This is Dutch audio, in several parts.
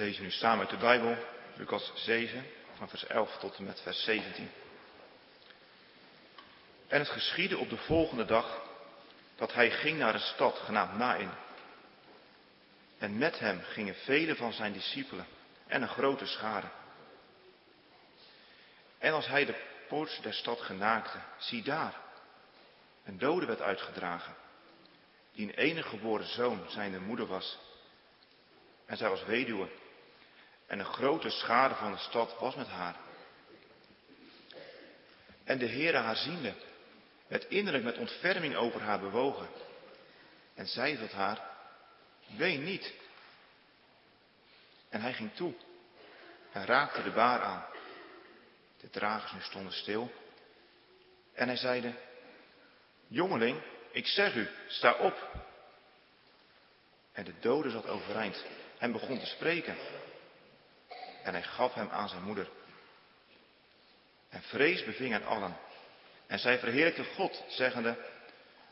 lezen nu samen uit de Bijbel, Lucas 7, van vers 11 tot en met vers 17. En het geschiedde op de volgende dag dat hij ging naar een stad genaamd Nain. En met hem gingen vele van zijn discipelen en een grote schare. En als hij de poort der stad genaakte, zie daar, een dode werd uitgedragen, die een enige geboren zoon zijnde moeder was. En zij was weduwe. En een grote schade van de stad was met haar. En de Heere haar ziende, werd innerlijk met ontferming over haar bewogen. En zei tot haar, ween niet. En hij ging toe en raakte de baar aan. De dragers nu stonden stil. En hij zeide, jongeling, ik zeg u, sta op. En de dode zat overeind en begon te spreken. En hij gaf hem aan zijn moeder. En vrees beving hen allen. En zij verheerlijkte God, zeggende,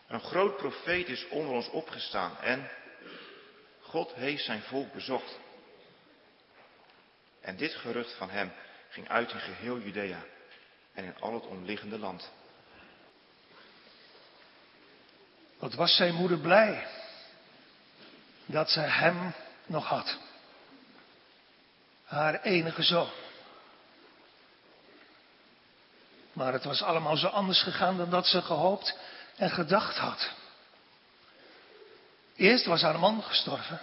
een groot profeet is onder ons opgestaan en God heeft zijn volk bezocht. En dit gerucht van hem ging uit in geheel Judea en in al het omliggende land. Wat was zijn moeder blij dat ze hem nog had. Haar enige zoon. Maar het was allemaal zo anders gegaan dan dat ze gehoopt en gedacht had. Eerst was haar man gestorven.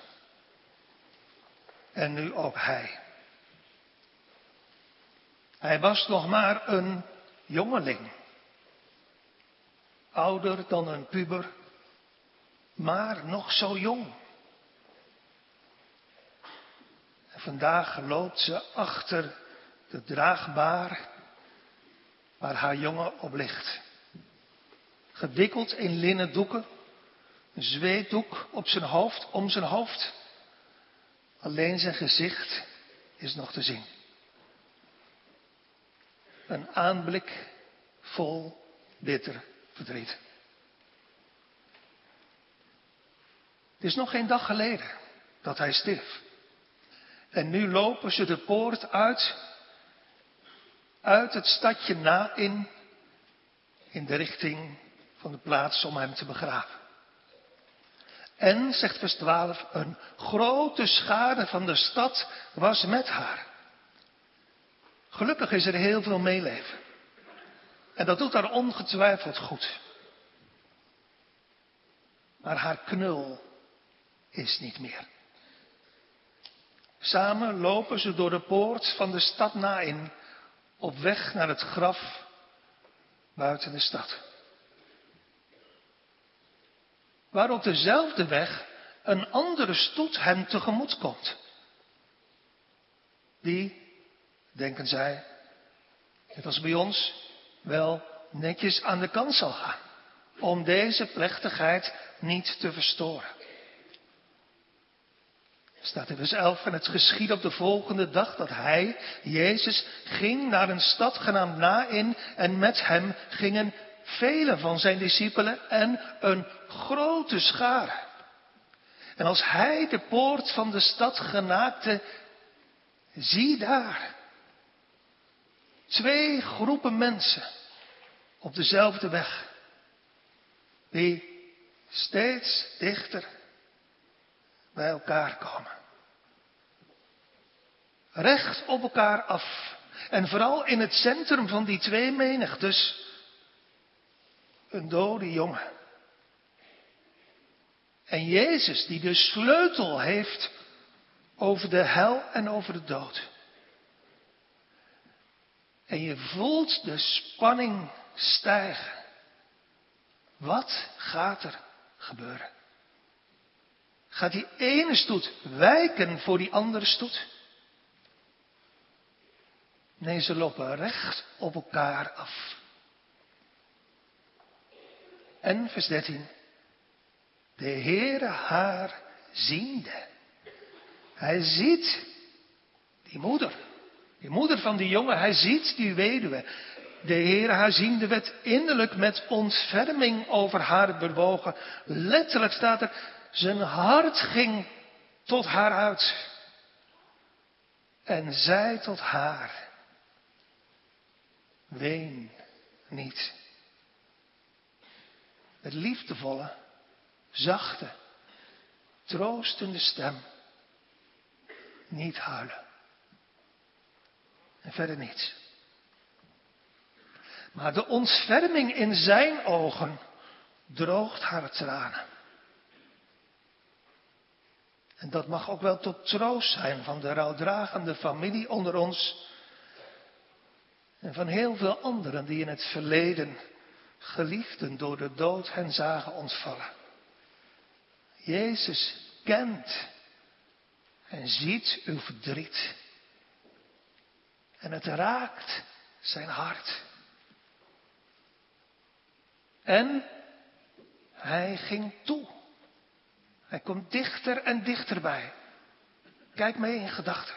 En nu ook hij. Hij was nog maar een jongeling. Ouder dan een puber, maar nog zo jong. En vandaag loopt ze achter de draagbaar waar haar jongen op ligt. Gewikkeld in linnen doeken, een zweetdoek op zijn hoofd, om zijn hoofd. Alleen zijn gezicht is nog te zien. Een aanblik vol bitter verdriet. Het is nog geen dag geleden dat hij stierf. En nu lopen ze de poort uit, uit het stadje na in, in de richting van de plaats om hem te begraven. En, zegt vers 12, een grote schade van de stad was met haar. Gelukkig is er heel veel meeleven. En dat doet haar ongetwijfeld goed. Maar haar knul is niet meer. Samen lopen ze door de poort van de stad Nain op weg naar het graf buiten de stad. Waar op dezelfde weg een andere stoet hem tegemoet komt. Die, denken zij, net als bij ons, wel netjes aan de kant zal gaan. Om deze plechtigheid niet te verstoren. Staat in vers 11, en het geschiedde op de volgende dag dat hij, Jezus, ging naar een stad genaamd Nain en met hem gingen vele van zijn discipelen en een grote schare. En als hij de poort van de stad genaakte, zie daar twee groepen mensen op dezelfde weg, die steeds dichter bij elkaar komen. Recht op elkaar af. En vooral in het centrum van die twee menigtes een dode jongen. En Jezus die de sleutel heeft over de hel en over de dood. En je voelt de spanning stijgen. Wat gaat er gebeuren? Gaat die ene stoet wijken voor die andere stoet? Nee, ze lopen recht op elkaar af. En vers 13. De Heere haar ziende. Hij ziet die moeder. Die moeder van die jongen, hij ziet die weduwe. De Heer haar ziende werd innerlijk met ontferming over haar bewogen. Letterlijk staat er, zijn hart ging tot haar uit. en zei tot haar, ween niet. Met liefdevolle, zachte, troostende stem. Niet huilen. En verder niets. Maar de ontferming in zijn ogen droogt haar tranen. En dat mag ook wel tot troost zijn van de rouwdragende familie onder ons. En van heel veel anderen die in het verleden geliefden door de dood hen zagen ontvallen. Jezus kent en ziet uw verdriet. En het raakt zijn hart. En hij ging toe. Hij komt dichter en dichterbij. Kijk mee in gedachten.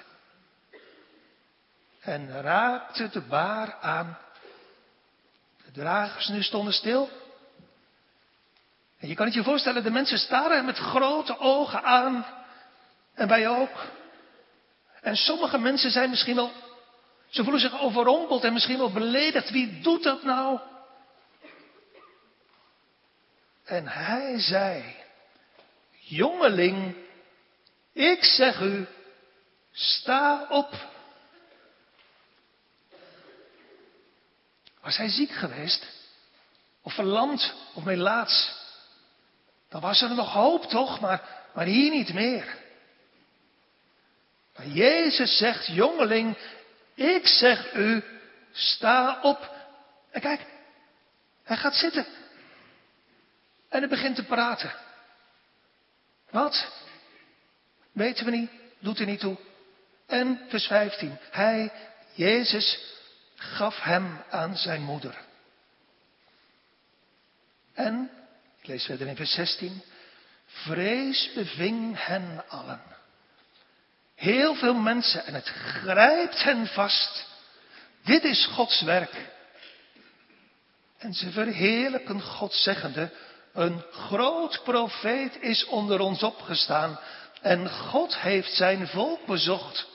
En raakte de baar aan. De dragers nu stonden stil. En je kan het je voorstellen, de mensen staren hem met grote ogen aan. En wij ook. En sommige mensen zijn misschien wel, ze voelen zich overrompeld en misschien wel beledigd. Wie doet dat nou? En hij zei, jongeling, ik zeg u, sta op. Was hij ziek geweest? Of verlamd? Of melaats? Dan was er nog hoop toch, maar, maar hier niet meer. Maar Jezus zegt, jongeling, ik zeg u, sta op. En kijk, hij gaat zitten. En hij begint te praten. Wat? Weten we niet, doet er niet toe. En vers 15. Hij, Jezus, gaf hem aan zijn moeder. En, ik lees verder in vers 16. Vrees beving hen allen. Heel veel mensen en het grijpt hen vast. Dit is Gods werk. En ze verheerlijken God zeggende, een groot profeet is onder ons opgestaan en God heeft zijn volk bezocht.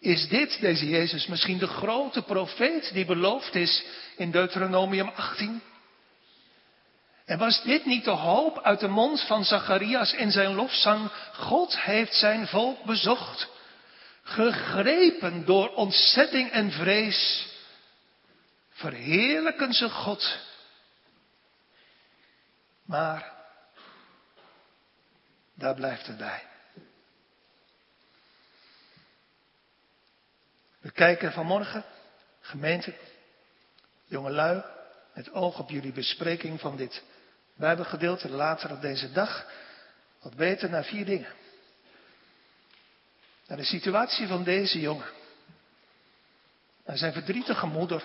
Is dit, deze Jezus, misschien de grote profeet die beloofd is in Deuteronomium 18? En was dit niet de hoop uit de mond van Zacharias in zijn lofzang? God heeft zijn volk bezocht, gegrepen door ontzetting en vrees. Verheerlijken ze God maar daar blijft het bij. We kijken vanmorgen, gemeente, jongelui, met oog op jullie bespreking van dit Bijbelgedeelte later op deze dag, wat beter naar vier dingen. Naar de situatie van deze jongen, naar zijn verdrietige moeder,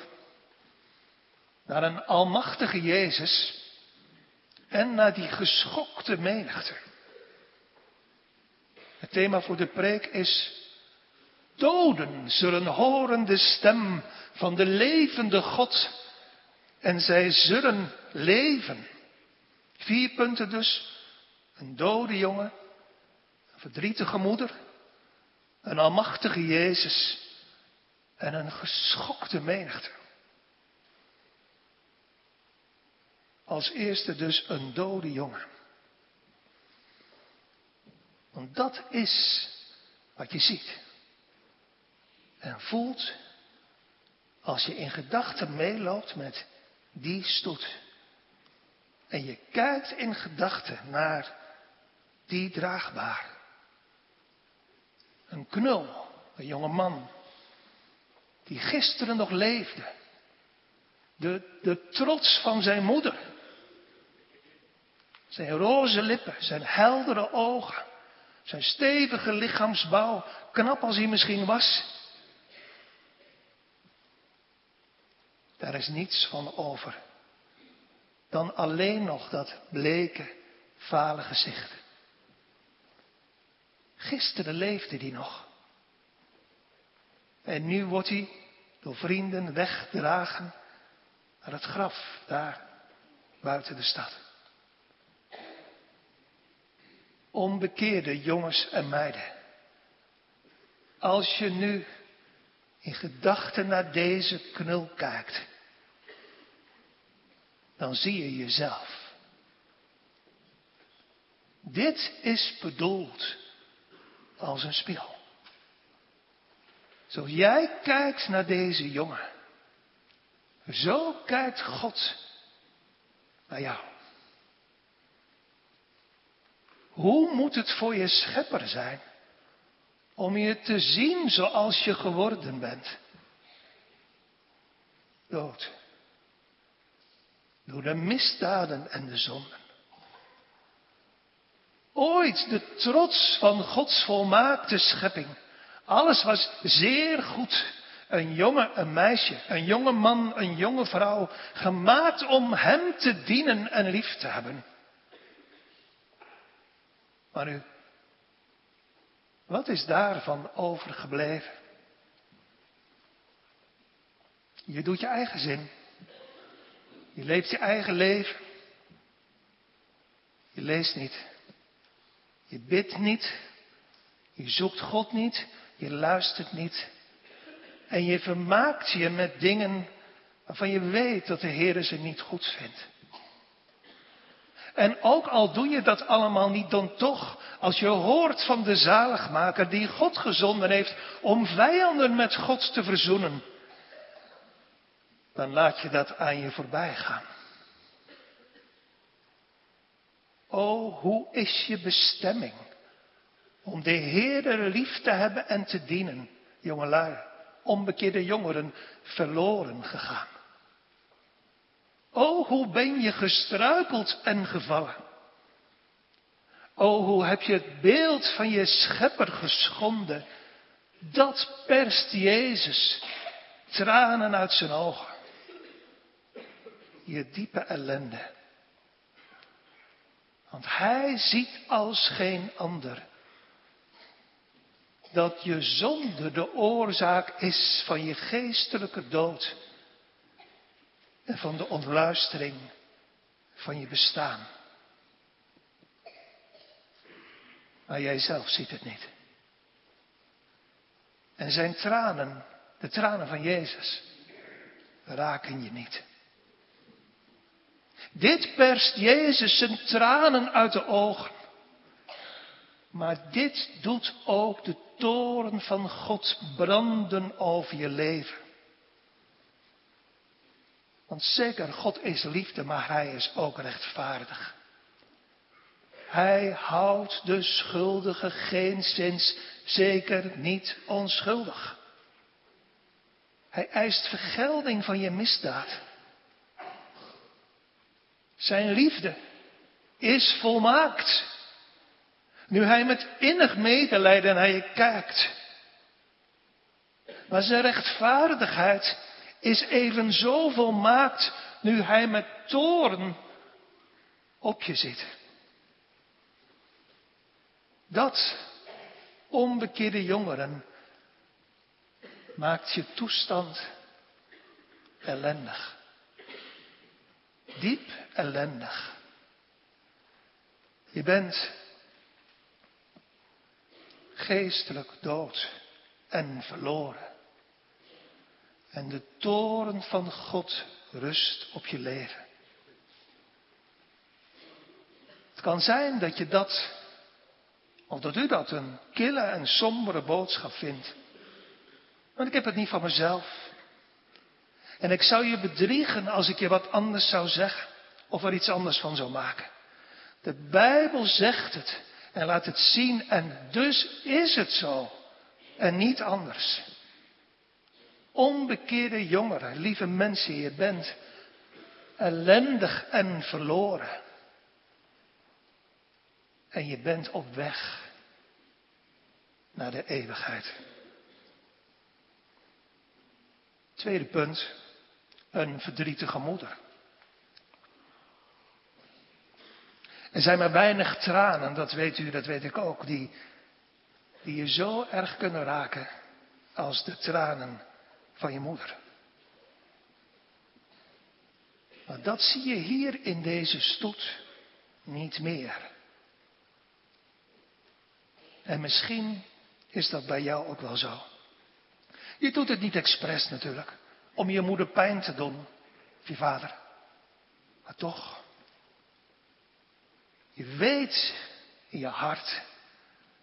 naar een almachtige Jezus en naar die geschokte menigte. Het thema voor de preek is Doden zullen horen de stem van de levende God en zij zullen leven. Vier punten dus. Een dode jongen, een verdrietige moeder, een almachtige Jezus en een geschokte menigte. Als eerste dus een dode jongen. Want dat is wat je ziet. En voelt als je in gedachten meeloopt met die stoet. En je kijkt in gedachten naar die draagbaar. Een knul, een jonge man, die gisteren nog leefde. De, de trots van zijn moeder. Zijn roze lippen, zijn heldere ogen, zijn stevige lichaamsbouw, knap als hij misschien was. Daar is niets van over. Dan alleen nog dat bleke, vale gezicht. Gisteren leefde hij nog. En nu wordt hij door vrienden weggedragen naar het graf daar buiten de stad. onbekeerde jongens en meiden. als je nu in gedachten naar deze knul kijkt, dan zie je jezelf. Dit is bedoeld als een spiegel. Zoals jij kijkt naar deze jongen, zo kijkt God naar jou. Hoe moet het voor je schepper zijn om je te zien zoals je geworden bent? Dood. Door de misdaden en de zonden. Ooit de trots van Gods volmaakte schepping. Alles was zeer goed. Een jongen, een meisje, een jonge man, een jonge vrouw, gemaakt om Hem te dienen en lief te hebben. Maar nu, wat is daarvan overgebleven? Je doet je eigen zin. Je leeft je eigen leven. Je leest niet. Je bidt niet. Je zoekt God niet. Je luistert niet. En je vermaakt je met dingen waarvan je weet dat de Heer ze niet goed vindt. En ook al doe je dat allemaal niet, dan toch, als je hoort van de zaligmaker die God gezonden heeft om vijanden met God te verzoenen, dan laat je dat aan je voorbij gaan. O, hoe is je bestemming om de Heer lief te hebben en te dienen, jongelui, onbekeerde jongeren, verloren gegaan. O, hoe ben je gestruikeld en gevallen. O, hoe heb je het beeld van je schepper geschonden. Dat perst Jezus tranen uit zijn ogen. Je diepe ellende. Want hij ziet als geen ander dat je zonde de oorzaak is van je geestelijke dood en van de ontluistering van je bestaan. Maar jij zelf ziet het niet. En zijn tranen, de tranen van Jezus, raken je niet. Dit perst Jezus zijn tranen uit de ogen. Maar dit doet ook de toren van God branden over je leven. Want zeker, God is liefde, maar Hij is ook rechtvaardig. Hij houdt de schuldige geen zins, zeker niet onschuldig. Hij eist vergelding van je misdaad. Zijn liefde is volmaakt. Nu hij met innig medelijden naar je kijkt. Maar zijn rechtvaardigheid is even zo volmaakt nu hij met toren op je zit. Dat, onbekeerde jongeren, maakt je toestand ellendig. Diep ellendig. Je bent geestelijk dood en verloren. En de toren van God rust op je leven. Het kan zijn dat je dat, of dat u dat een kille en sombere boodschap vindt. Want ik heb het niet van mezelf. En ik zou je bedriegen als ik je wat anders zou zeggen. Of er iets anders van zou maken. De Bijbel zegt het en laat het zien en dus is het zo. En niet anders. Onbekeerde jongeren, lieve mensen, je bent ellendig en verloren. En je bent op weg naar de eeuwigheid. Tweede punt, een verdrietige moeder. Er zijn maar weinig tranen, dat weet u, dat weet ik ook, die, die je zo erg kunnen raken als de tranen van je moeder. Maar dat zie je hier in deze stoet niet meer. En misschien Is dat bij jou ook wel zo? Je doet het niet expres natuurlijk, om je moeder pijn te doen, of je vader. Maar toch, je weet in je hart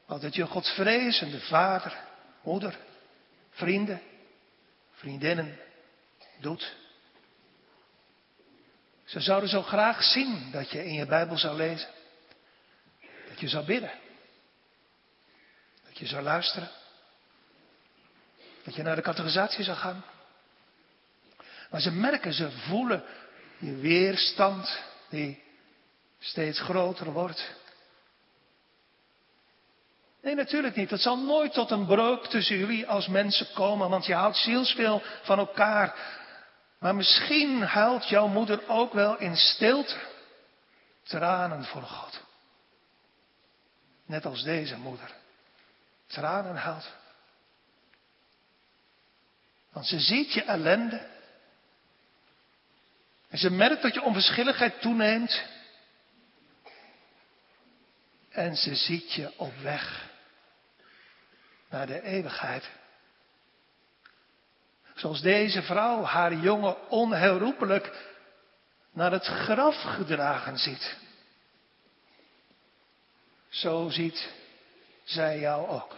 wat het je Godvrezende vader, moeder, vrienden, vriendinnen doet. Ze zouden zo graag zien dat je in je Bijbel zou lezen. Dat je zou bidden. Dat je zou luisteren. Dat je naar de categorisatie zou gaan. Maar ze merken, ze voelen je weerstand die steeds groter wordt. Nee, natuurlijk niet. Het zal nooit tot een breuk tussen jullie als mensen komen, want je houdt zielsveel van elkaar. Maar misschien huilt jouw moeder ook wel in stilte tranen voor God. Net als deze moeder. Tranen huilt. Want ze ziet je ellende. En ze merkt dat je onverschilligheid toeneemt. En ze ziet je op weg naar de eeuwigheid. Zoals deze vrouw haar jongen onherroepelijk naar het graf gedragen ziet. Zo ziet zij jou ook.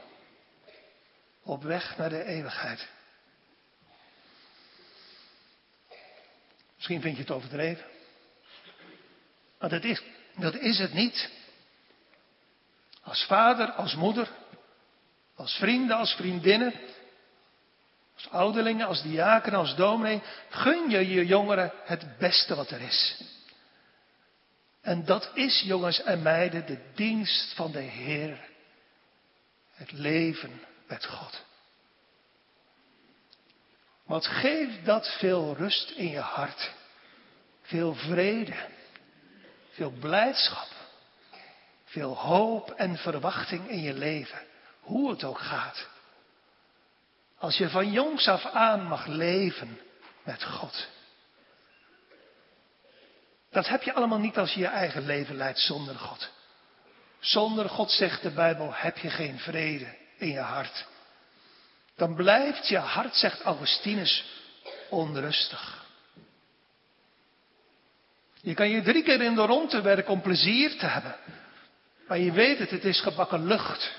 Op weg naar de eeuwigheid. Misschien vind je het overdreven. Maar dat is, dat is het niet. Als vader, als moeder, als vrienden, als vriendinnen, als ouderlingen, als diaken, als dominee, gun je je jongeren het beste wat er is. En dat is, jongens en meiden, de dienst van de Heer. Het leven met God. Wat geeft dat veel rust in je hart, veel vrede, veel blijdschap, veel hoop en verwachting in je leven, hoe het ook gaat. Als je van jongs af aan mag leven met God. Dat heb je allemaal niet als je je eigen leven leidt zonder God. Zonder God, zegt de Bijbel, heb je geen vrede in je hart. Dan blijft je hart, zegt Augustinus, onrustig. Je kan je drie keer in de ronde werken om plezier te hebben. Maar je weet het, het is gebakken lucht.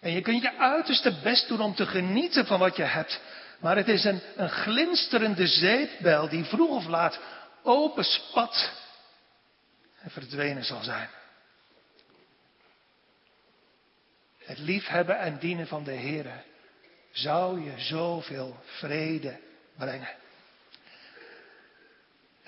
En je kunt je uiterste best doen om te genieten van wat je hebt. Maar het is een, een glinsterende zeepbel die vroeg of laat open spat en verdwenen zal zijn. Het liefhebben en dienen van de Heer zou je zoveel vrede brengen.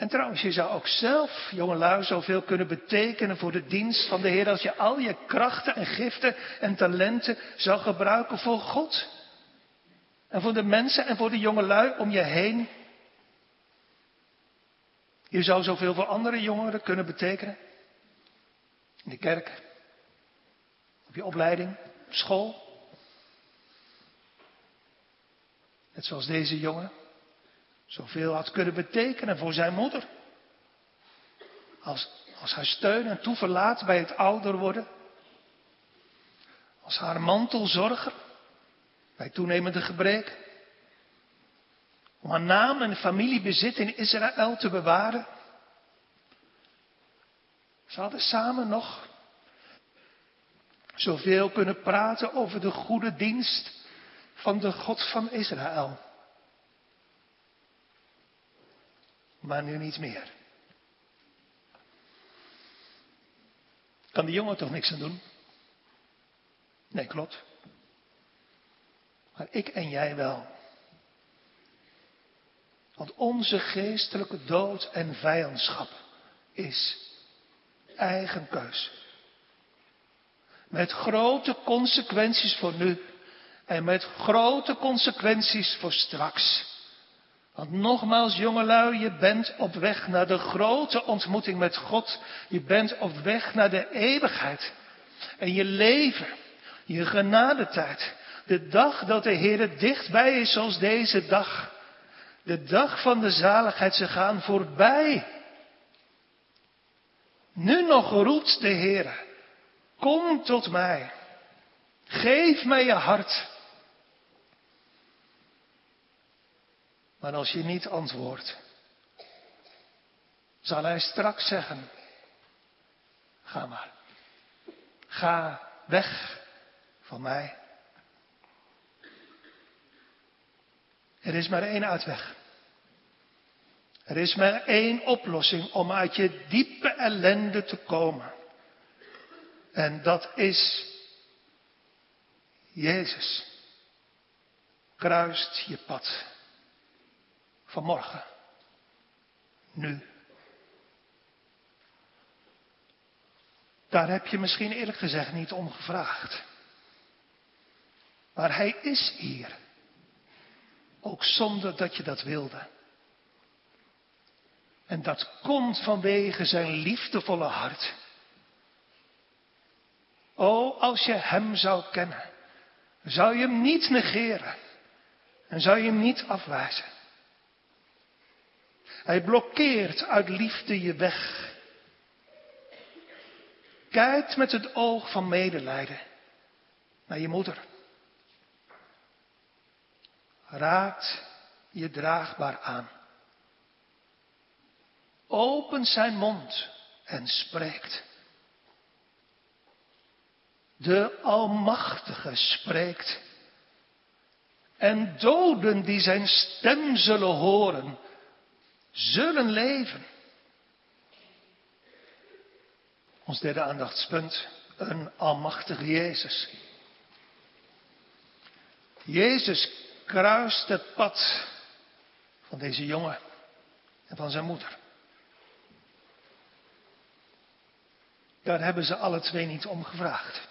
En trouwens, je zou ook zelf, jongelui, zoveel kunnen betekenen voor de dienst van de Heer als je al je krachten en giften en talenten zou gebruiken voor God. En voor de mensen en voor de jongelui om je heen. Je zou zoveel voor andere jongeren kunnen betekenen. In de kerk, op je opleiding, op school. Net zoals deze jongen zoveel had kunnen betekenen voor zijn moeder. Als, als haar steun en toeverlaat bij het ouder worden. Als haar mantelzorger bij toenemende gebrek. Om haar naam en familiebezit in Israël te bewaren. Ze hadden samen nog zoveel kunnen praten over de goede dienst van de God van Israël. Maar nu niet meer. Kan die jongen toch niks aan doen? Nee, klopt. Maar ik en jij wel. Want onze geestelijke dood en vijandschap is eigen keus. Met grote consequenties voor nu en met grote consequenties voor straks. Want nogmaals, jongelui, je bent op weg naar de grote ontmoeting met God. Je bent op weg naar de eeuwigheid. En je leven, je genadetijd, de dag dat de Heer dichtbij is zoals deze dag. De dag van de zaligheid, ze gaan voorbij. Nu nog roept de Heer, kom tot mij. Geef mij je hart. Maar als je niet antwoordt, zal hij straks zeggen, ga maar. Ga weg van mij. Er is maar één uitweg. Er is maar één oplossing om uit je diepe ellende te komen. En dat is Jezus. Kruist je pad. Vanmorgen. Nu. Daar heb je misschien eerlijk gezegd niet om gevraagd. Maar hij is hier. Ook zonder dat je dat wilde. En dat komt vanwege zijn liefdevolle hart. O, als je hem zou kennen, zou je hem niet negeren en zou je hem niet afwijzen. Hij blokkeert uit liefde je weg. Kijkt met het oog van medelijden naar je moeder. Raakt je draagbaar aan. Opent zijn mond en spreekt. De Almachtige spreekt. En doden die zijn stem zullen horen, zullen leven. Ons derde aandachtspunt, een almachtige Jezus. Jezus kruist het pad van deze jongen en van zijn moeder. Daar hebben ze alle twee niet om gevraagd.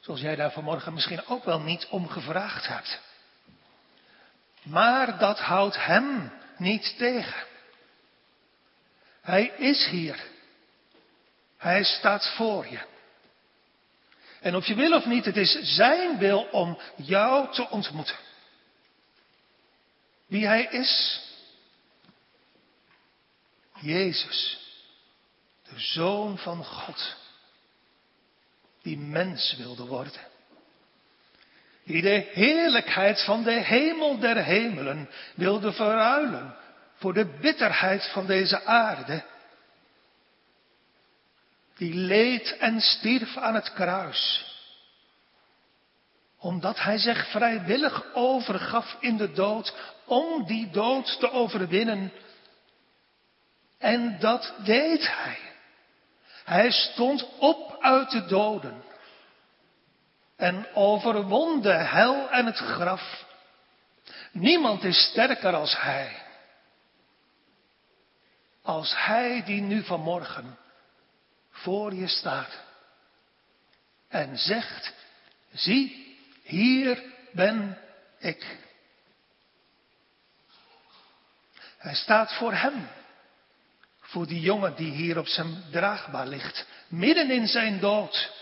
Zoals jij daar vanmorgen misschien ook wel niet om gevraagd hebt. Maar dat houdt hem niet tegen. Hij is hier. Hij staat voor je. En of je wil of niet, het is zijn wil om jou te ontmoeten. Wie hij is? Jezus, de Zoon van God, die mens wilde worden. Die de heerlijkheid van de hemel der hemelen wilde verruilen voor de bitterheid van deze aarde. Die leed en stierf aan het kruis. Omdat hij zich vrijwillig overgaf in de dood om die dood te overwinnen. En dat deed hij. Hij stond op uit de doden en overwon de hel en het graf. Niemand is sterker als hij. Als hij die nu vanmorgen voor je staat en zegt, zie, hier ben ik. Hij staat voor hem, voor die jongen die hier op zijn draagbaar ligt, midden in zijn dood.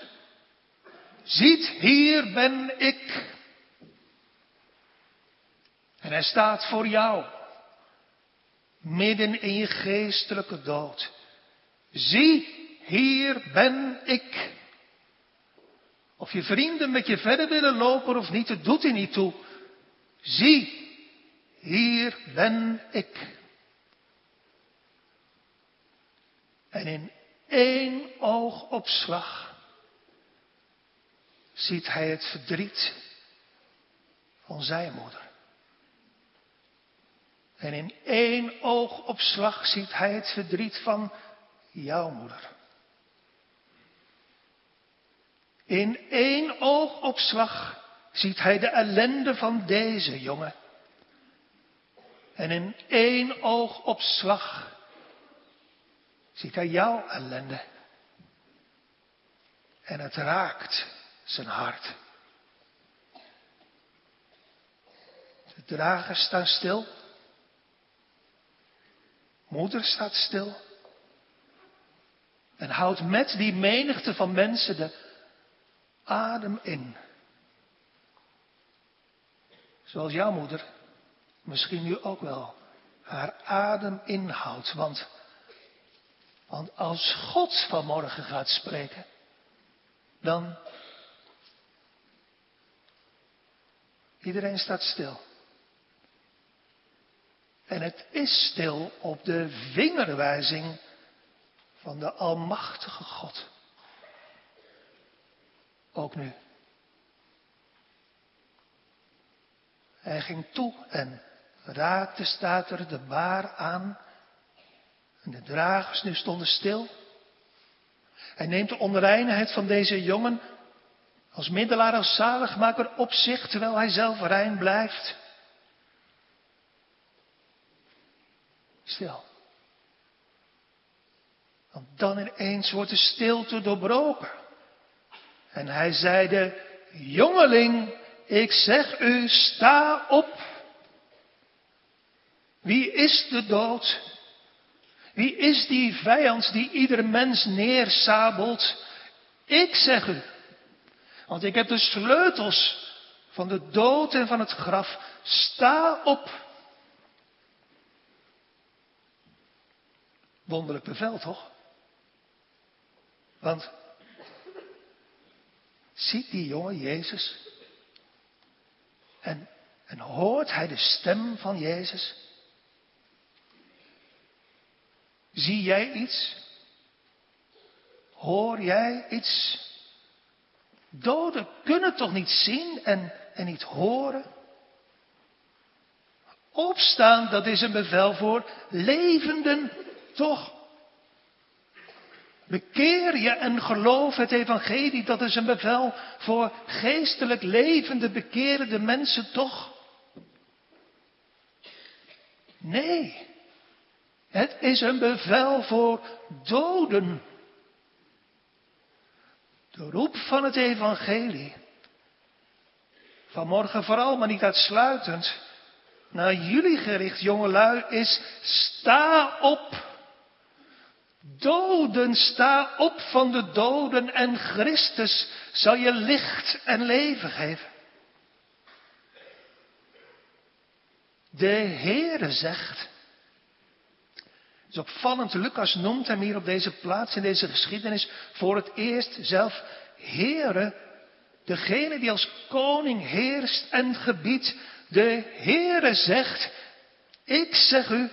Ziet, hier ben ik. En hij staat voor jou, midden in je geestelijke dood. Zie, hier ben ik. Of je vrienden met je verder willen lopen of niet, het doet er niet toe. Zie, hier ben ik. En in één oogopslag ziet hij het verdriet van zijn moeder. En in één oogopslag ziet hij het verdriet van jouw moeder. In één oogopslag ziet hij de ellende van deze jongen. En in één oogopslag ziet hij jouw ellende. En het raakt zijn hart. De dragers staan stil. Moeder staat stil. En houdt met die menigte van mensen de adem in. Zoals jouw moeder misschien nu ook wel haar adem inhoudt. Want, want als God vanmorgen gaat spreken, dan iedereen staat stil. En het is stil op de vingerwijzing van de Almachtige God. Ook nu. Hij ging toe en raakte, staat er, de baar aan. En de dragers nu stonden stil. Hij neemt de onreinheid van deze jongen als middelaar, als zaligmaker op zich, terwijl hij zelf rein blijft. Stil. Want dan ineens wordt de stilte doorbroken. En hij zeide, jongeling, ik zeg u, sta op. Wie is de dood? Wie is die vijand die ieder mens neersabelt? Ik zeg u. Want ik heb de sleutels van de dood en van het graf. Sta op. Wonderlijk bevel, toch? Want ziet die jongen Jezus en, en hoort hij de stem van Jezus? Zie jij iets? Hoor jij iets? Doden kunnen toch niet zien en, en niet horen? Opstaan, dat is een bevel voor levenden, toch? Bekeer je en geloof het evangelie, dat is een bevel voor geestelijk levende, bekeerde mensen, toch? Nee, het is een bevel voor doden. De roep van het evangelie. Vanmorgen vooral, maar niet uitsluitend. Naar jullie gericht, jongelui, is sta op. Doden, sta op van de doden en Christus zal je licht en leven geven. De Heere zegt, het is opvallend, Lucas noemt hem hier op deze plaats in deze geschiedenis voor het eerst zelf Heere, degene die als koning heerst en gebiedt. De Heere zegt, ik zeg u,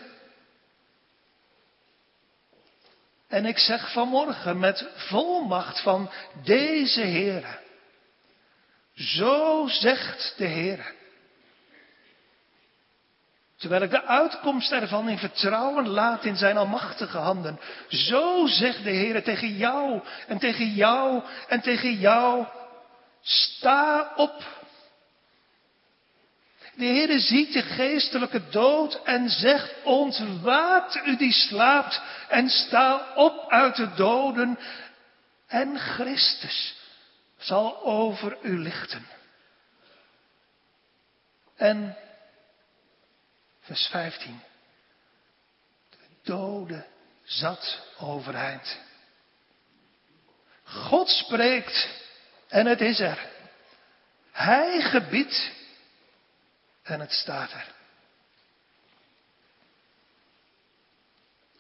en ik zeg vanmorgen met volmacht van deze Heere, zo zegt de Heere. Terwijl ik de uitkomst ervan in vertrouwen laat in zijn almachtige handen. Zo zegt de Heer tegen jou en tegen jou en tegen jou. Sta op. De Heer ziet je geestelijke dood en zegt, ontwaakt u die slaapt en sta op uit de doden en Christus zal over u lichten. En vers 15. De dode zat overeind. God spreekt en het is er. Hij gebiedt en het staat er.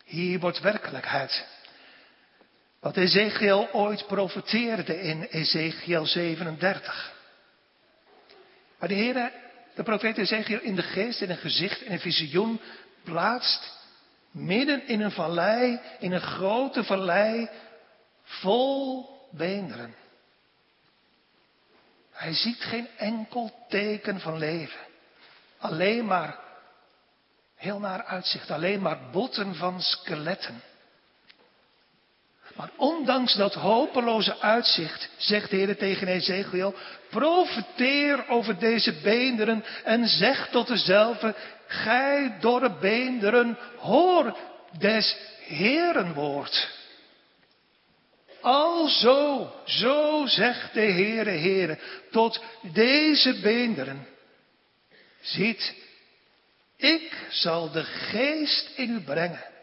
Hier wordt werkelijkheid. Wat Ezekiel ooit profeteerde in Ezekiel 37. Maar de Heer de profeet Ezekiel in de geest, in een gezicht, in een visioen plaatst. Midden in een vallei, in een grote vallei, vol beenderen. Hij ziet geen enkel teken van leven. Alleen maar, heel naar uitzicht, alleen maar botten van skeletten. Maar ondanks dat hopeloze uitzicht, zegt de Heer tegen Ezekiel, profeteer over deze beenderen en zeg tot dezelfde, gij dorre beenderen, hoor des Heeren woord. Alzo, zo zegt de Heere Heere, tot deze beenderen. Ziet, ik zal de geest in u brengen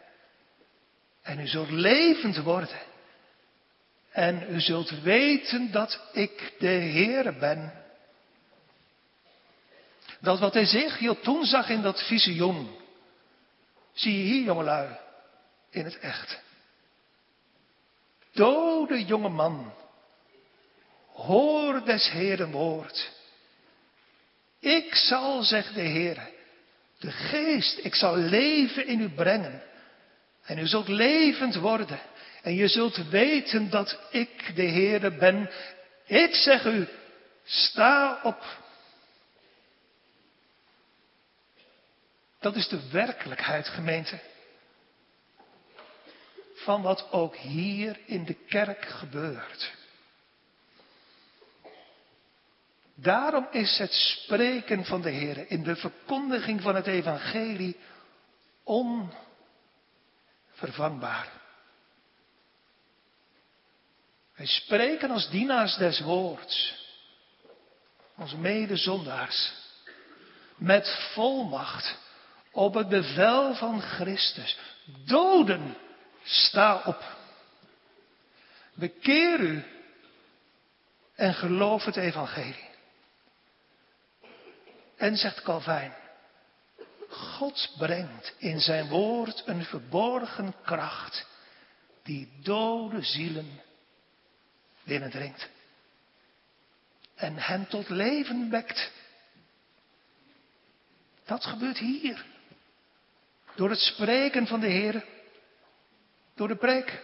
en u zult levend worden. En u zult weten dat ik de Heer ben. Dat wat Ezekiel toen zag in dat visioen, zie je hier jongelui in het echt. Dode jonge man hoor des Heeren woord. Ik zal, zegt de Heer, de geest, ik zal leven in u brengen. En u zult levend worden. En je zult weten dat ik de Heere ben. Ik zeg u, sta op. Dat is de werkelijkheid, gemeente. Van wat ook hier in de kerk gebeurt. Daarom is het spreken van de Heer in de verkondiging van het evangelie onvervangbaar. Wij spreken als dienaars des woords, als medezondaars, met volmacht op het bevel van Christus. Doden, sta op. Bekeer u en geloof het evangelie. En zegt Calvijn, God brengt in zijn woord een verborgen kracht die dode zielen binnendringt. En hen tot leven wekt. Dat gebeurt hier. Door het spreken van de Heer. Door de preek.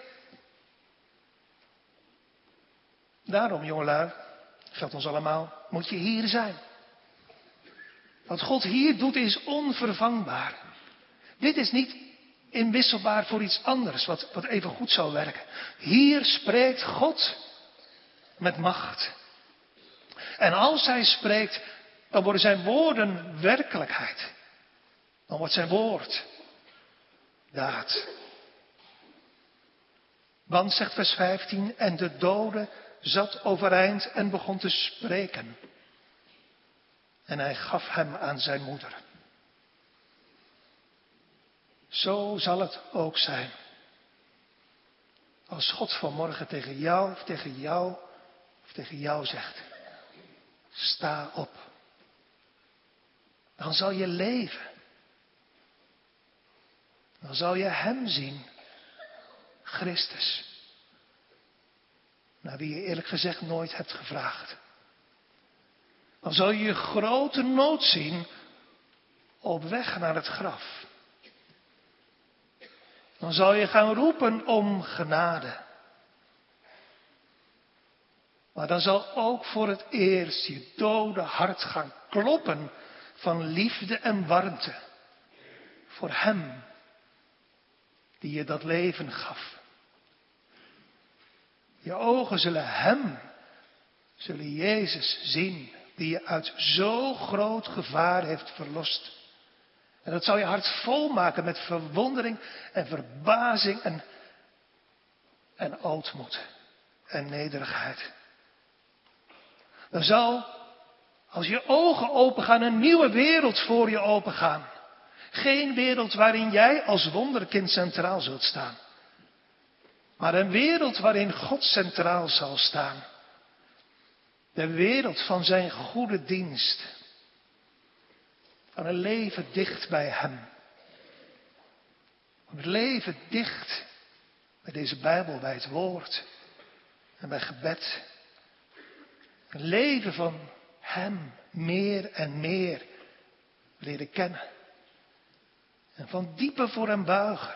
Daarom, jongelui, geldt ons allemaal, moet je hier zijn. Wat God hier doet is onvervangbaar. Dit is niet inwisselbaar voor iets anders, wat, wat even goed zou werken. Hier spreekt God met macht. En als hij spreekt, dan worden zijn woorden werkelijkheid. Dan wordt zijn woord daad. Want, zegt vers 15, en de dode zat overeind en begon te spreken. En hij gaf hem aan zijn moeder. Zo zal het ook zijn. Als God vanmorgen tegen jou of tegen jou of tegen jou zegt, sta op. Dan zal je leven. Dan zal je Hem zien, Christus. Naar wie je eerlijk gezegd nooit hebt gevraagd. Dan zal je grote nood zien op weg naar het graf. Dan zal je gaan roepen om genade. Maar dan zal ook voor het eerst je dode hart gaan kloppen van liefde en warmte voor Hem die je dat leven gaf. Je ogen zullen Hem, zullen Jezus zien, die je uit zo groot gevaar heeft verlost. En dat zal je hart volmaken met verwondering en verbazing en, en ootmoed en nederigheid. Dan zal, als je ogen opengaan, een nieuwe wereld voor je opengaan. Geen wereld waarin jij als wonderkind centraal zult staan. Maar een wereld waarin God centraal zal staan. De wereld van zijn goede dienst. Van een leven dicht bij Hem. Het leven dicht bij deze Bijbel, bij het woord en bij gebed. Een leven van Hem meer en meer leren kennen. En van diepe voor hem buigen.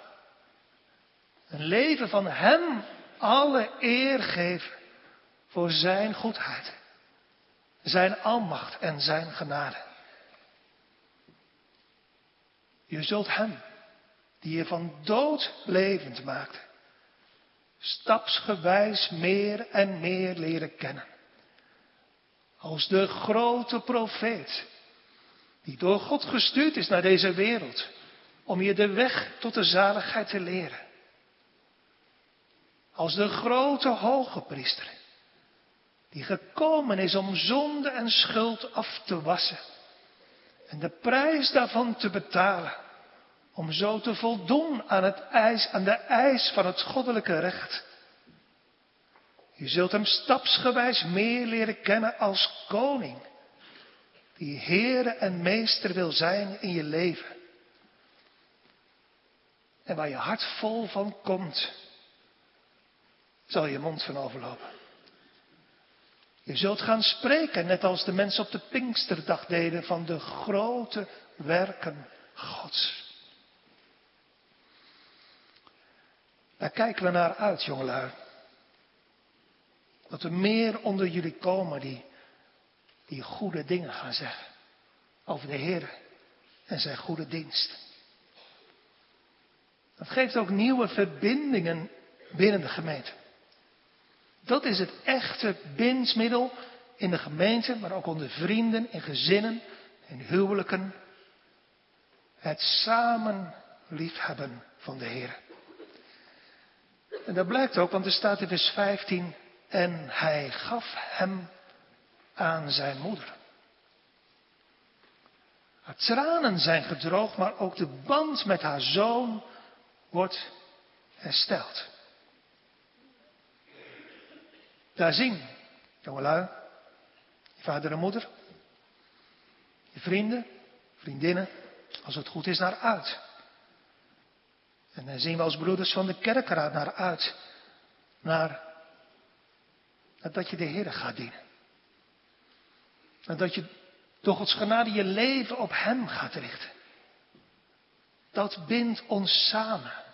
Een leven van Hem alle eer geven voor Zijn goedheid, Zijn almacht en Zijn genade. Je zult Hem, die je van dood levend maakte, stapsgewijs meer en meer leren kennen. Als de grote profeet, die door God gestuurd is naar deze wereld, om je de weg tot de zaligheid te leren. Als de grote hoge priester, die gekomen is om zonde en schuld af te wassen en de prijs daarvan te betalen, om zo te voldoen aan, het eis, aan de eis van het goddelijke recht. Je zult hem stapsgewijs meer leren kennen als koning, die Heere en Meester wil zijn in je leven. En waar je hart vol van komt, zal je mond van overlopen. Je zult gaan spreken, net als de mensen op de Pinksterdag deden, van de grote werken Gods. Daar kijken we naar uit, jongelui. Dat er meer onder jullie komen die, die goede dingen gaan zeggen. Over de Heer en zijn goede dienst. Dat geeft ook nieuwe verbindingen binnen de gemeente. Dat is het echte bindsmiddel in de gemeente, maar ook onder vrienden, in gezinnen, in huwelijken. Het samen liefhebben van de Heer. En dat blijkt ook, want er staat in vers 15, en hij gaf hem aan zijn moeder. Haar tranen zijn gedroogd, maar ook de band met haar zoon wordt hersteld. Daar zien, jongelui, je vader en moeder, je vrienden, vriendinnen, als het goed is, naar uit. En daar zien we als broeders van de kerkraad naar uit. Naar, naar dat je de Heer gaat dienen. En dat je door Gods genade je leven op Hem gaat richten. Dat bindt ons samen.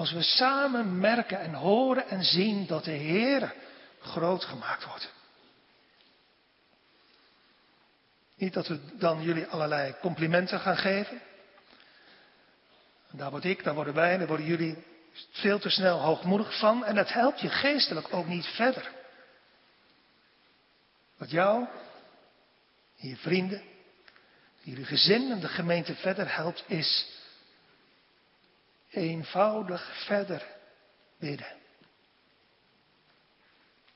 Als we samen merken en horen en zien dat de Heer groot gemaakt wordt. Niet dat we dan jullie allerlei complimenten gaan geven. En daar word ik, daar worden wij, daar worden jullie veel te snel hoogmoedig van. En dat helpt je geestelijk ook niet verder. Wat jou, je vrienden, jullie gezin en de gemeente verder helpt, is eenvoudig verder bidden.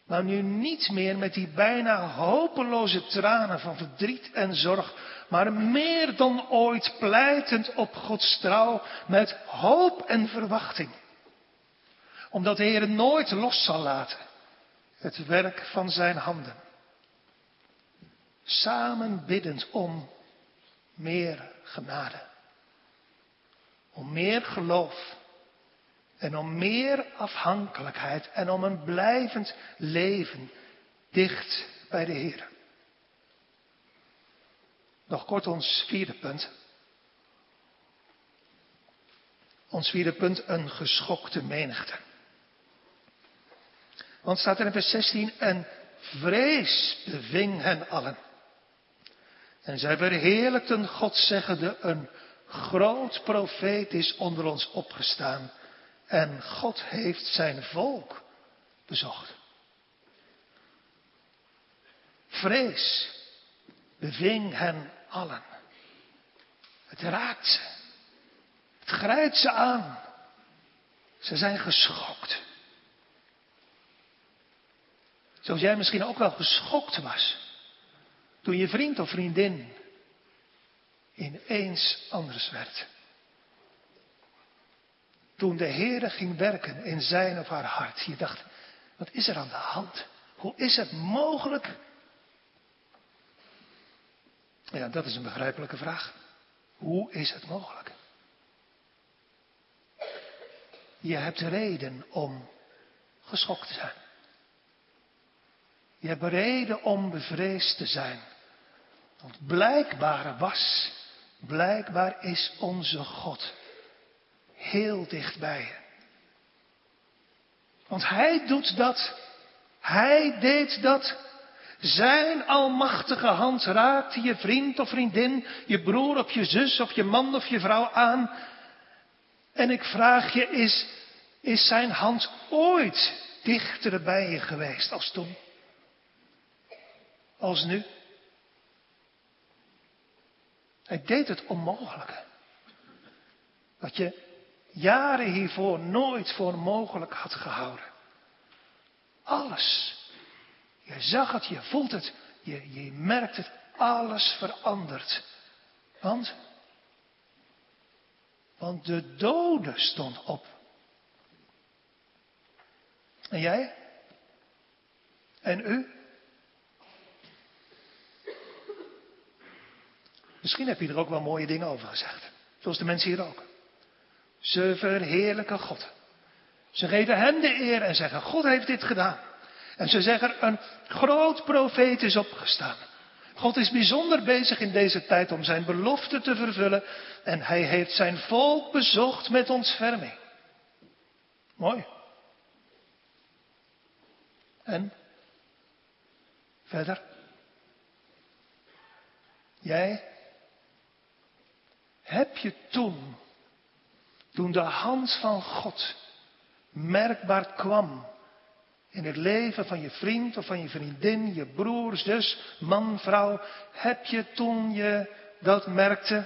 Maar nu niet meer met die bijna hopeloze tranen van verdriet en zorg, maar meer dan ooit pleitend op Gods trouw met hoop en verwachting. Omdat de Heer nooit los zal laten het werk van zijn handen. Samen biddend om meer genade. Meer geloof. En om meer afhankelijkheid. En om een blijvend leven dicht bij de Heer. Nog kort ons vierde punt. Ons vierde punt, een geschokte menigte. Want staat er in vers 16, en vrees beving hen allen. En zij verheerlijkten God zeggende, een groot profeet is onder ons opgestaan. En God heeft zijn volk bezocht. Vrees beving hen allen. Het raakt ze. Het grijpt ze aan. Ze zijn geschokt. Zoals jij misschien ook wel geschokt was. Toen je vriend of vriendin ineens anders werd. Toen de Heere ging werken in zijn of haar hart. Je dacht, wat is er aan de hand? Hoe is het mogelijk? Ja, dat is een begrijpelijke vraag. Hoe is het mogelijk? Je hebt reden om geschokt te zijn. Je hebt reden om bevreesd te zijn. Want blijkbaar was, blijkbaar is onze God heel dichtbij je. Want Hij doet dat. Hij deed dat. Zijn almachtige hand raakte je vriend of vriendin, je broer of je zus of je man of je vrouw aan. En ik vraag je, is, is zijn hand ooit dichter bij je geweest als toen? Als nu? Hij deed het onmogelijke. Wat je jaren hiervoor nooit voor mogelijk had gehouden. Alles. Je zag het, je voelt het, je, je merkt het, alles verandert. Want, want de dode stond op. En jij? En u? Misschien heb je er ook wel mooie dingen over gezegd. Zoals de mensen hier ook. Ze verheerlijken God. Ze geven hem de eer en zeggen, God heeft dit gedaan. En ze zeggen, een groot profeet is opgestaan. God is bijzonder bezig in deze tijd om zijn belofte te vervullen. En hij heeft zijn volk bezocht met ontferming. Mooi. En verder. Jij, heb je toen, toen de hand van God merkbaar kwam in het leven van je vriend of van je vriendin, je broer, zus, man, vrouw, heb je toen je dat merkte?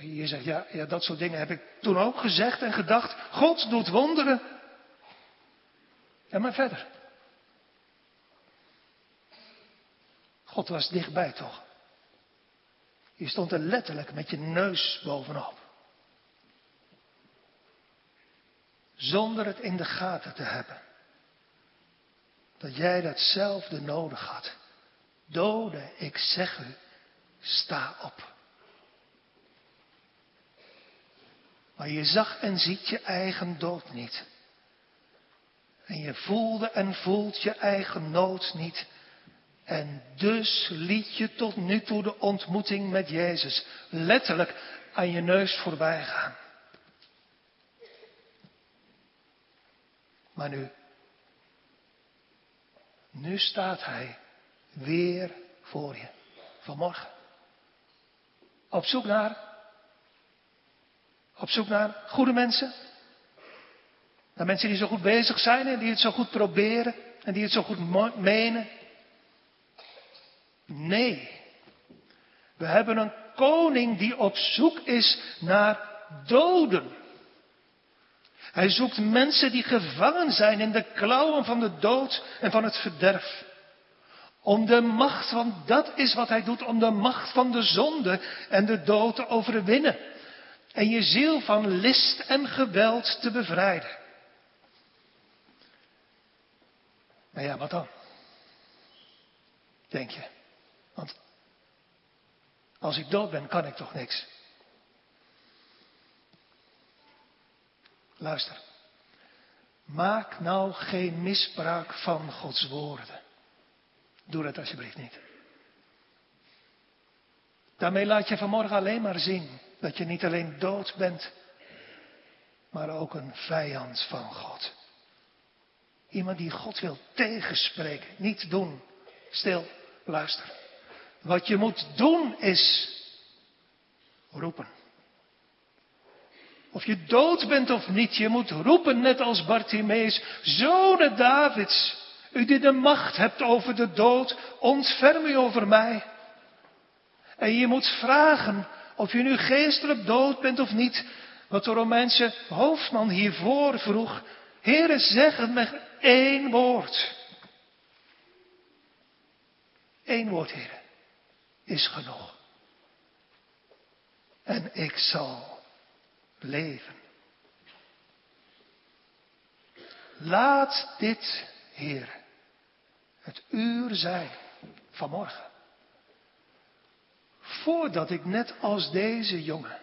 Je, zegt, ja, ja, dat soort dingen heb ik toen ook gezegd en gedacht. God doet wonderen. Ja, maar verder. God was dichtbij toch? Je stond er letterlijk met je neus bovenop. Zonder het in de gaten te hebben. Dat jij datzelfde nodig had. Dode, ik zeg u, sta op. Maar je zag en ziet je eigen dood niet. En je voelde en voelt je eigen nood niet. En dus liet je tot nu toe de ontmoeting met Jezus letterlijk aan je neus voorbij gaan. Maar nu, nu staat Hij weer voor je, vanmorgen. Op zoek naar, op zoek naar goede mensen. Naar mensen die zo goed bezig zijn en die het zo goed proberen en die het zo goed menen. Nee. We hebben een koning die op zoek is naar doden. Hij zoekt mensen die gevangen zijn in de klauwen van de dood en van het verderf. Om de macht, want dat is wat hij doet, om de macht van de zonde en de dood te overwinnen. En je ziel van list en geweld te bevrijden. Maar ja, wat dan? Denk je? Want als ik dood ben, kan ik toch niks. Luister. Maak nou geen misbruik van Gods woorden. Doe dat alsjeblieft niet. Daarmee laat je vanmorgen alleen maar zien dat je niet alleen dood bent, maar ook een vijand van God. Iemand die God wil tegenspreken. Niet doen. Stil, luister. Wat je moet doen is roepen. Of je dood bent of niet, je moet roepen net als Bartimeus, zonen Davids, u die de macht hebt over de dood, ontferm u over mij. En je moet vragen of je nu geestelijk dood bent of niet, wat de Romeinse hoofdman hiervoor vroeg. Heere, zeg het met één woord. Eén woord, heren, is genoeg. En ik zal leven. Laat dit, Heer, het uur zijn vanmorgen. Voordat ik net als deze jongen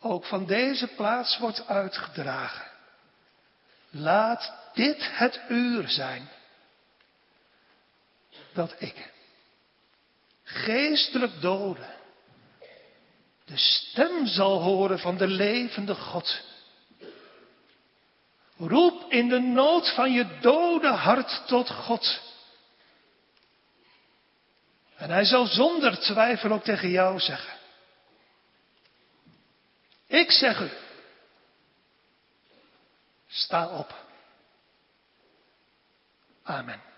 ook van deze plaats wordt uitgedragen. Laat dit het uur zijn dat ik, geestelijk doden, de stem zal horen van de levende God. Roep in de nood van je dode hart tot God. En hij zal zonder twijfel ook tegen jou zeggen. Ik zeg u, sta op. Amen.